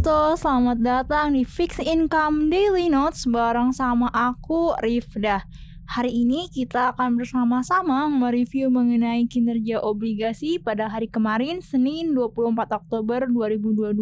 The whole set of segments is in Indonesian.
Swastiastu, selamat datang di Fix Income Daily Notes bareng sama aku Rifda. Hari ini kita akan bersama-sama mereview mengenai kinerja obligasi pada hari kemarin Senin 24 Oktober 2022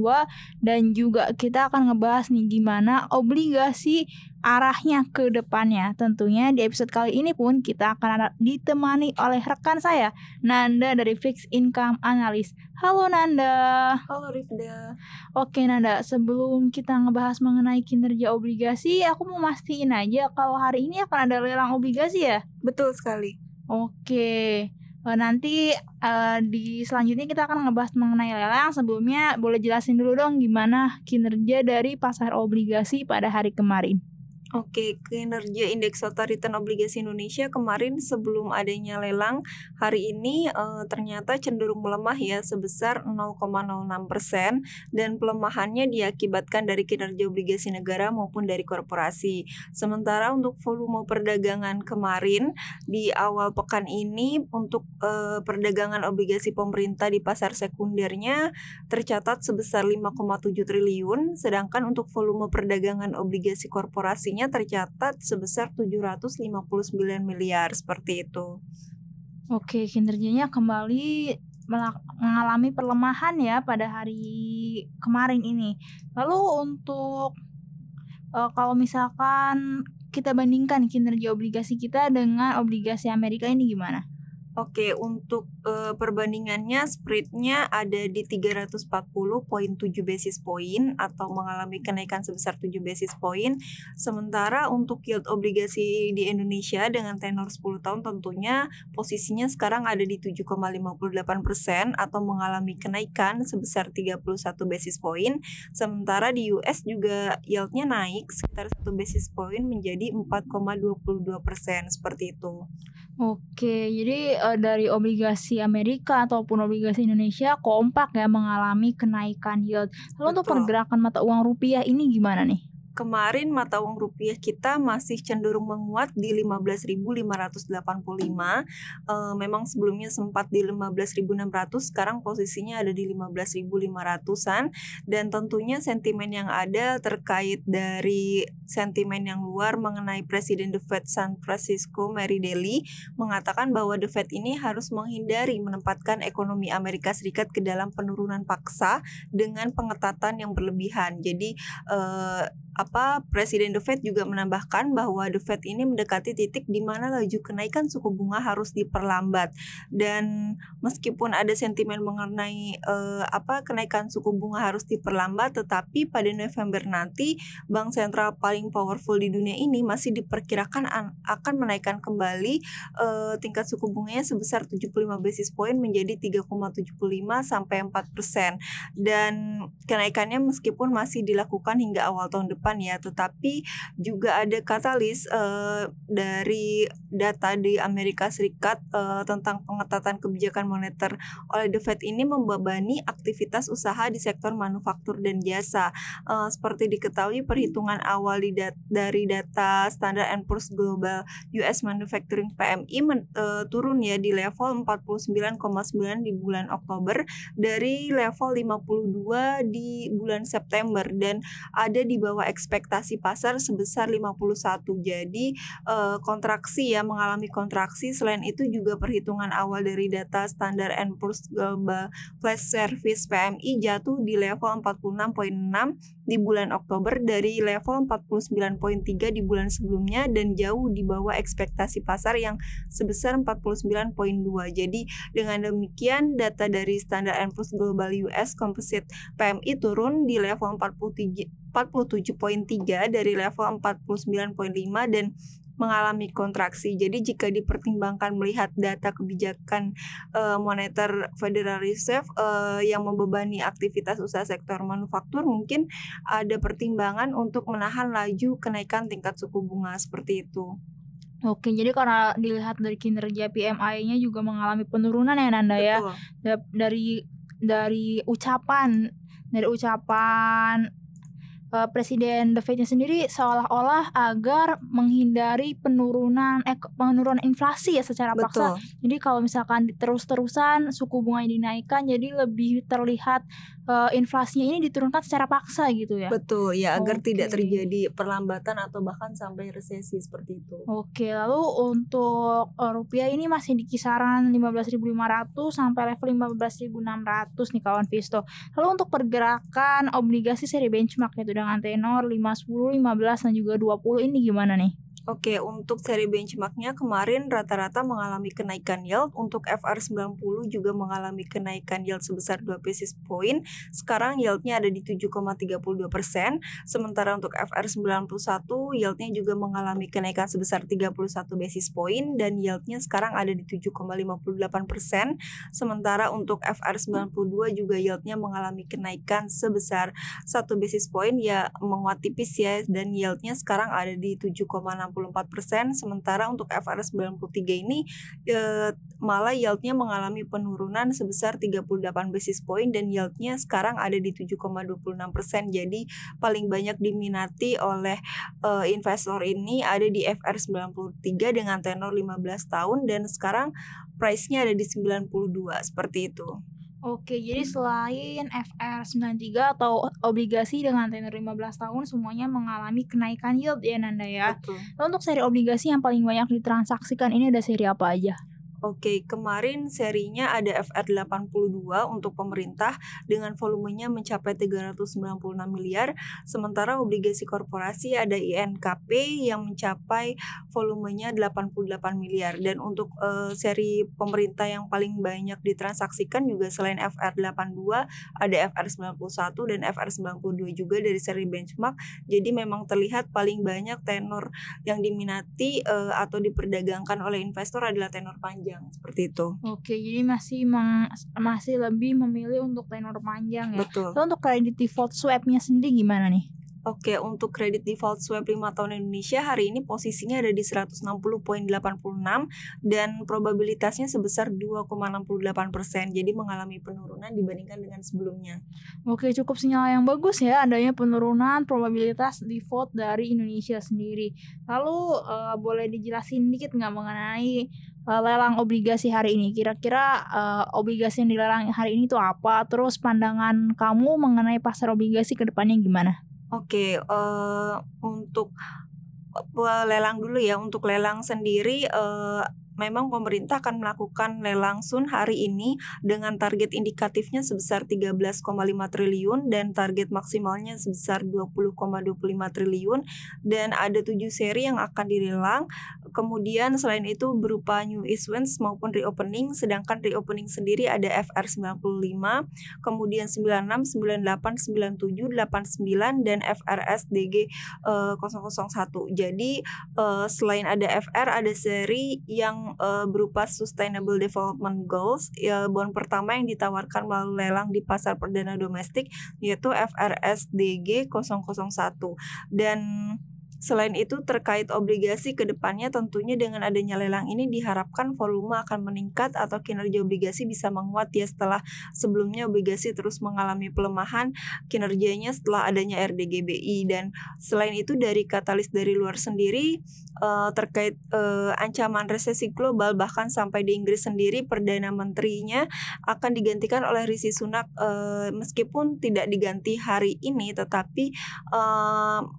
dan juga kita akan ngebahas nih gimana obligasi arahnya ke depannya. Tentunya di episode kali ini pun kita akan ditemani oleh rekan saya, Nanda dari Fixed Income Analyst. Halo Nanda. Halo Rifda. Oke Nanda, sebelum kita ngebahas mengenai kinerja obligasi, aku mau mastiin aja kalau hari ini akan ada lelang obligasi ya? Betul sekali. Oke. Eh, nanti uh, di selanjutnya kita akan ngebahas mengenai lelang. Sebelumnya boleh jelasin dulu dong gimana kinerja dari pasar obligasi pada hari kemarin. Oke, kinerja indeks total return obligasi Indonesia kemarin sebelum adanya lelang hari ini e, ternyata cenderung melemah ya sebesar 0,06 persen dan pelemahannya diakibatkan dari kinerja obligasi negara maupun dari korporasi. Sementara untuk volume perdagangan kemarin di awal pekan ini untuk e, perdagangan obligasi pemerintah di pasar sekundernya tercatat sebesar 5,7 triliun, sedangkan untuk volume perdagangan obligasi korporasi tercatat sebesar 759 miliar seperti itu. Oke, kinerjanya kembali mengalami perlemahan ya pada hari kemarin ini. Lalu untuk uh, kalau misalkan kita bandingkan kinerja obligasi kita dengan obligasi Amerika ini gimana? Oke, untuk uh, perbandingannya spreadnya ada di 340.7 basis point atau mengalami kenaikan sebesar 7 basis point. Sementara untuk yield obligasi di Indonesia dengan tenor 10 tahun tentunya posisinya sekarang ada di 7,58 persen atau mengalami kenaikan sebesar 31 basis point. Sementara di US juga yieldnya naik sekitar 1 basis point menjadi 4,22 persen seperti itu. Oke, jadi uh, dari obligasi Amerika ataupun obligasi Indonesia kompak ya mengalami kenaikan yield. Lalu untuk pergerakan mata uang rupiah ini gimana nih? Kemarin mata uang rupiah kita masih cenderung menguat di 15.585. E, memang sebelumnya sempat di 15.600, sekarang posisinya ada di 15.500-an dan tentunya sentimen yang ada terkait dari sentimen yang luar mengenai Presiden The Fed San Francisco Mary Daly mengatakan bahwa The Fed ini harus menghindari menempatkan ekonomi Amerika Serikat ke dalam penurunan paksa dengan pengetatan yang berlebihan. Jadi eh, apa Presiden The Fed juga menambahkan bahwa The Fed ini mendekati titik di mana laju kenaikan suku bunga harus diperlambat. Dan meskipun ada sentimen mengenai uh, apa kenaikan suku bunga harus diperlambat tetapi pada November nanti bank sentral paling powerful di dunia ini masih diperkirakan akan menaikkan kembali uh, tingkat suku bunganya sebesar 75 basis point menjadi 3,75 sampai 4% dan kenaikannya meskipun masih dilakukan hingga awal tahun depan depan ya, tetapi juga ada katalis uh, dari data di Amerika Serikat uh, tentang pengetatan kebijakan moneter oleh The Fed ini membebani aktivitas usaha di sektor manufaktur dan jasa. Uh, seperti diketahui perhitungan awal di dat dari data Standard Poor's Global US Manufacturing PMI men, uh, turun ya di level 49,9 di bulan Oktober dari level 52 di bulan September dan ada di bawah ekspektasi pasar sebesar 51. Jadi uh, kontraksi ya mengalami kontraksi. Selain itu juga perhitungan awal dari data standar Poor's Global Flash Service PMI jatuh di level 46.6 di bulan Oktober dari level 49.3 di bulan sebelumnya dan jauh di bawah ekspektasi pasar yang sebesar 49.2. Jadi dengan demikian data dari standar Poor's Global US Composite PMI turun di level 43 47.3 dari level 49.5 dan mengalami kontraksi. Jadi jika dipertimbangkan melihat data kebijakan uh, moneter Federal Reserve uh, yang membebani aktivitas usaha sektor manufaktur, mungkin ada pertimbangan untuk menahan laju kenaikan tingkat suku bunga seperti itu. Oke, jadi karena dilihat dari kinerja PMI-nya juga mengalami penurunan ya Nanda ya. Dari dari ucapan dari ucapan uh, Presiden The Fed sendiri seolah-olah agar menghindari penurunan eh penurunan inflasi ya secara paksa. Jadi kalau misalkan terus-terusan suku bunga dinaikkan jadi lebih terlihat uh, inflasinya ini diturunkan secara paksa gitu ya. Betul, ya agar okay. tidak terjadi perlambatan atau bahkan sampai resesi seperti itu. Oke, lalu untuk uh, rupiah ini masih di kisaran 15.500 sampai level 15.600 nih kawan Visto. Lalu untuk pergerakan obligasi seri benchmark yaitu dengan tenor 5, 10, 15 dan juga 20 ini gimana nih? Oke, untuk seri benchmarknya kemarin rata-rata mengalami kenaikan yield. Untuk FR90 juga mengalami kenaikan yield sebesar 2 basis point. Sekarang yieldnya ada di 7,32 persen. Sementara untuk FR91 yieldnya juga mengalami kenaikan sebesar 31 basis point dan yieldnya sekarang ada di 7,58 persen. Sementara untuk FR92 juga yieldnya mengalami kenaikan sebesar 1 basis point ya menguat tipis ya dan yieldnya sekarang ada di 7,60 persen sementara untuk FRS 93 ini e, malah yieldnya mengalami penurunan sebesar 38 basis point dan yieldnya sekarang ada di 7,26 persen jadi paling banyak diminati oleh e, investor ini ada di FR 93 dengan tenor 15 tahun dan sekarang price-nya ada di 92 seperti itu. Oke, jadi selain FR93 atau obligasi dengan tenor 15 tahun semuanya mengalami kenaikan yield ya Nanda ya. Betul. Lalu untuk seri obligasi yang paling banyak ditransaksikan ini ada seri apa aja? Oke, kemarin serinya ada FR82 untuk pemerintah dengan volumenya mencapai 396 miliar, sementara obligasi korporasi ada INKP yang mencapai volumenya 88 miliar dan untuk uh, seri pemerintah yang paling banyak ditransaksikan juga selain FR82 ada FR91 dan FR92 juga dari seri benchmark. Jadi memang terlihat paling banyak tenor yang diminati uh, atau diperdagangkan oleh investor adalah tenor panjang panjang seperti itu. Oke, jadi masih masih lebih memilih untuk tenor panjang ya. Betul. Lalu untuk kredit default swapnya sendiri gimana nih? Oke, untuk kredit default swap 5 tahun Indonesia hari ini posisinya ada di 160.86 dan probabilitasnya sebesar 2,68 persen, jadi mengalami penurunan dibandingkan dengan sebelumnya. Oke, cukup sinyal yang bagus ya adanya penurunan probabilitas default dari Indonesia sendiri. Lalu uh, boleh dijelasin dikit nggak mengenai uh, lelang obligasi hari ini? Kira-kira uh, obligasi yang dilelang hari ini itu apa? Terus pandangan kamu mengenai pasar obligasi ke depannya gimana? Oke, uh, untuk lelang dulu ya, untuk lelang sendiri, uh, memang pemerintah akan melakukan lelang sun hari ini dengan target indikatifnya sebesar 13,5 triliun dan target maksimalnya sebesar 20,25 triliun dan ada tujuh seri yang akan dilelang. Kemudian selain itu berupa new issuance maupun reopening sedangkan reopening sendiri ada FR95, kemudian 96, 98, 97, 89 dan FRS DG uh, 001. Jadi uh, selain ada FR ada seri yang uh, berupa Sustainable Development Goals. Ya, bond pertama yang ditawarkan melalui lelang di pasar perdana domestik yaitu FRSDG 001 dan Selain itu terkait obligasi ke depannya tentunya dengan adanya lelang ini diharapkan volume akan meningkat atau kinerja obligasi bisa menguat ya setelah sebelumnya obligasi terus mengalami pelemahan kinerjanya setelah adanya RDGBI dan selain itu dari katalis dari luar sendiri uh, terkait uh, ancaman resesi global bahkan sampai di Inggris sendiri perdana menterinya akan digantikan oleh Rishi Sunak uh, meskipun tidak diganti hari ini tetapi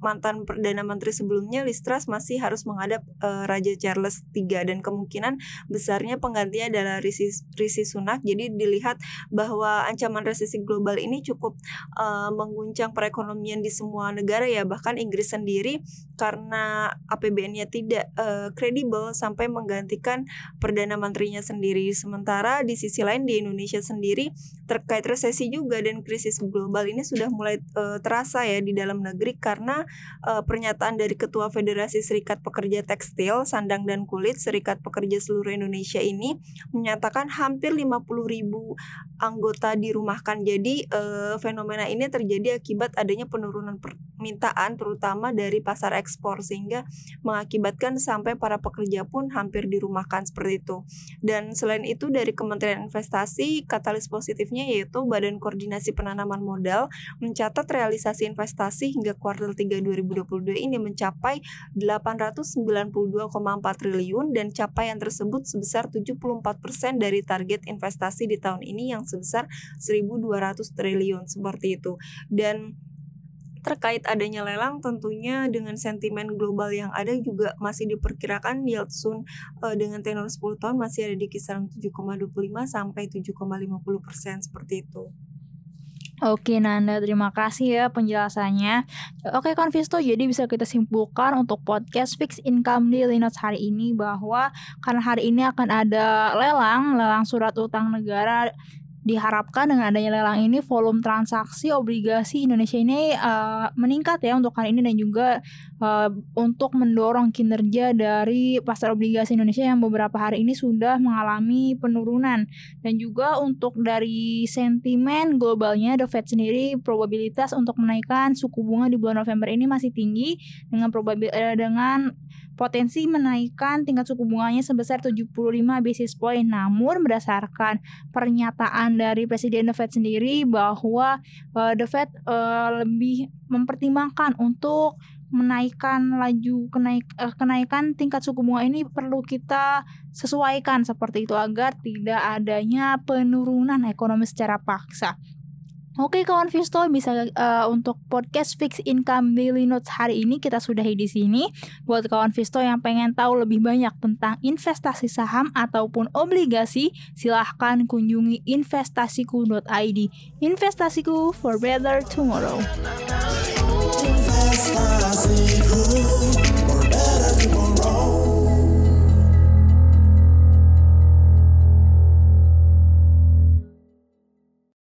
mantan perdana menteri Menteri sebelumnya Listras masih harus menghadap uh, Raja Charles III dan kemungkinan besarnya penggantinya adalah Rishi, Rishi Sunak. Jadi dilihat bahwa ancaman resesi global ini cukup uh, mengguncang perekonomian di semua negara ya bahkan Inggris sendiri karena APBN-nya tidak uh, kredibel sampai menggantikan perdana menterinya sendiri. Sementara di sisi lain di Indonesia sendiri terkait resesi juga dan krisis global ini sudah mulai uh, terasa ya di dalam negeri karena uh, pernyataan dari Ketua Federasi Serikat Pekerja Tekstil, Sandang dan Kulit Serikat Pekerja Seluruh Indonesia ini menyatakan hampir 50 ribu anggota dirumahkan. Jadi eh, fenomena ini terjadi akibat adanya penurunan permintaan terutama dari pasar ekspor sehingga mengakibatkan sampai para pekerja pun hampir dirumahkan seperti itu. Dan selain itu dari Kementerian Investasi katalis positifnya yaitu Badan Koordinasi Penanaman Modal mencatat realisasi investasi hingga kuartal 3 2022 ini mencapai 892,4 triliun dan capaian tersebut sebesar 74% dari target investasi di tahun ini yang sebesar 1.200 triliun seperti itu. Dan terkait adanya lelang tentunya dengan sentimen global yang ada juga masih diperkirakan yield soon uh, dengan tenor 10 tahun masih ada di kisaran 7,25 sampai 7,50 persen seperti itu. Oke Nanda, terima kasih ya penjelasannya. Oke Konvisto, jadi bisa kita simpulkan untuk podcast Fix Income Daily Notes hari ini bahwa karena hari ini akan ada lelang, lelang surat utang negara diharapkan dengan adanya lelang ini volume transaksi obligasi Indonesia ini uh, meningkat ya untuk hari ini dan juga uh, untuk mendorong kinerja dari pasar obligasi Indonesia yang beberapa hari ini sudah mengalami penurunan dan juga untuk dari sentimen globalnya The Fed sendiri probabilitas untuk menaikkan suku bunga di bulan November ini masih tinggi dengan probabil uh, dengan potensi menaikkan tingkat suku bunganya sebesar 75 basis point. Namun berdasarkan pernyataan dari Presiden The Fed sendiri bahwa uh, The Fed uh, lebih mempertimbangkan untuk menaikkan laju kenaik uh, kenaikan tingkat suku bunga ini perlu kita sesuaikan seperti itu agar tidak adanya penurunan ekonomi secara paksa. Oke kawan Visto bisa uh, untuk podcast Fix Income Daily Notes hari ini kita sudahi di sini. Buat kawan Visto yang pengen tahu lebih banyak tentang investasi saham ataupun obligasi, silahkan kunjungi investasiku.id. Investasiku for better tomorrow. Investasiku.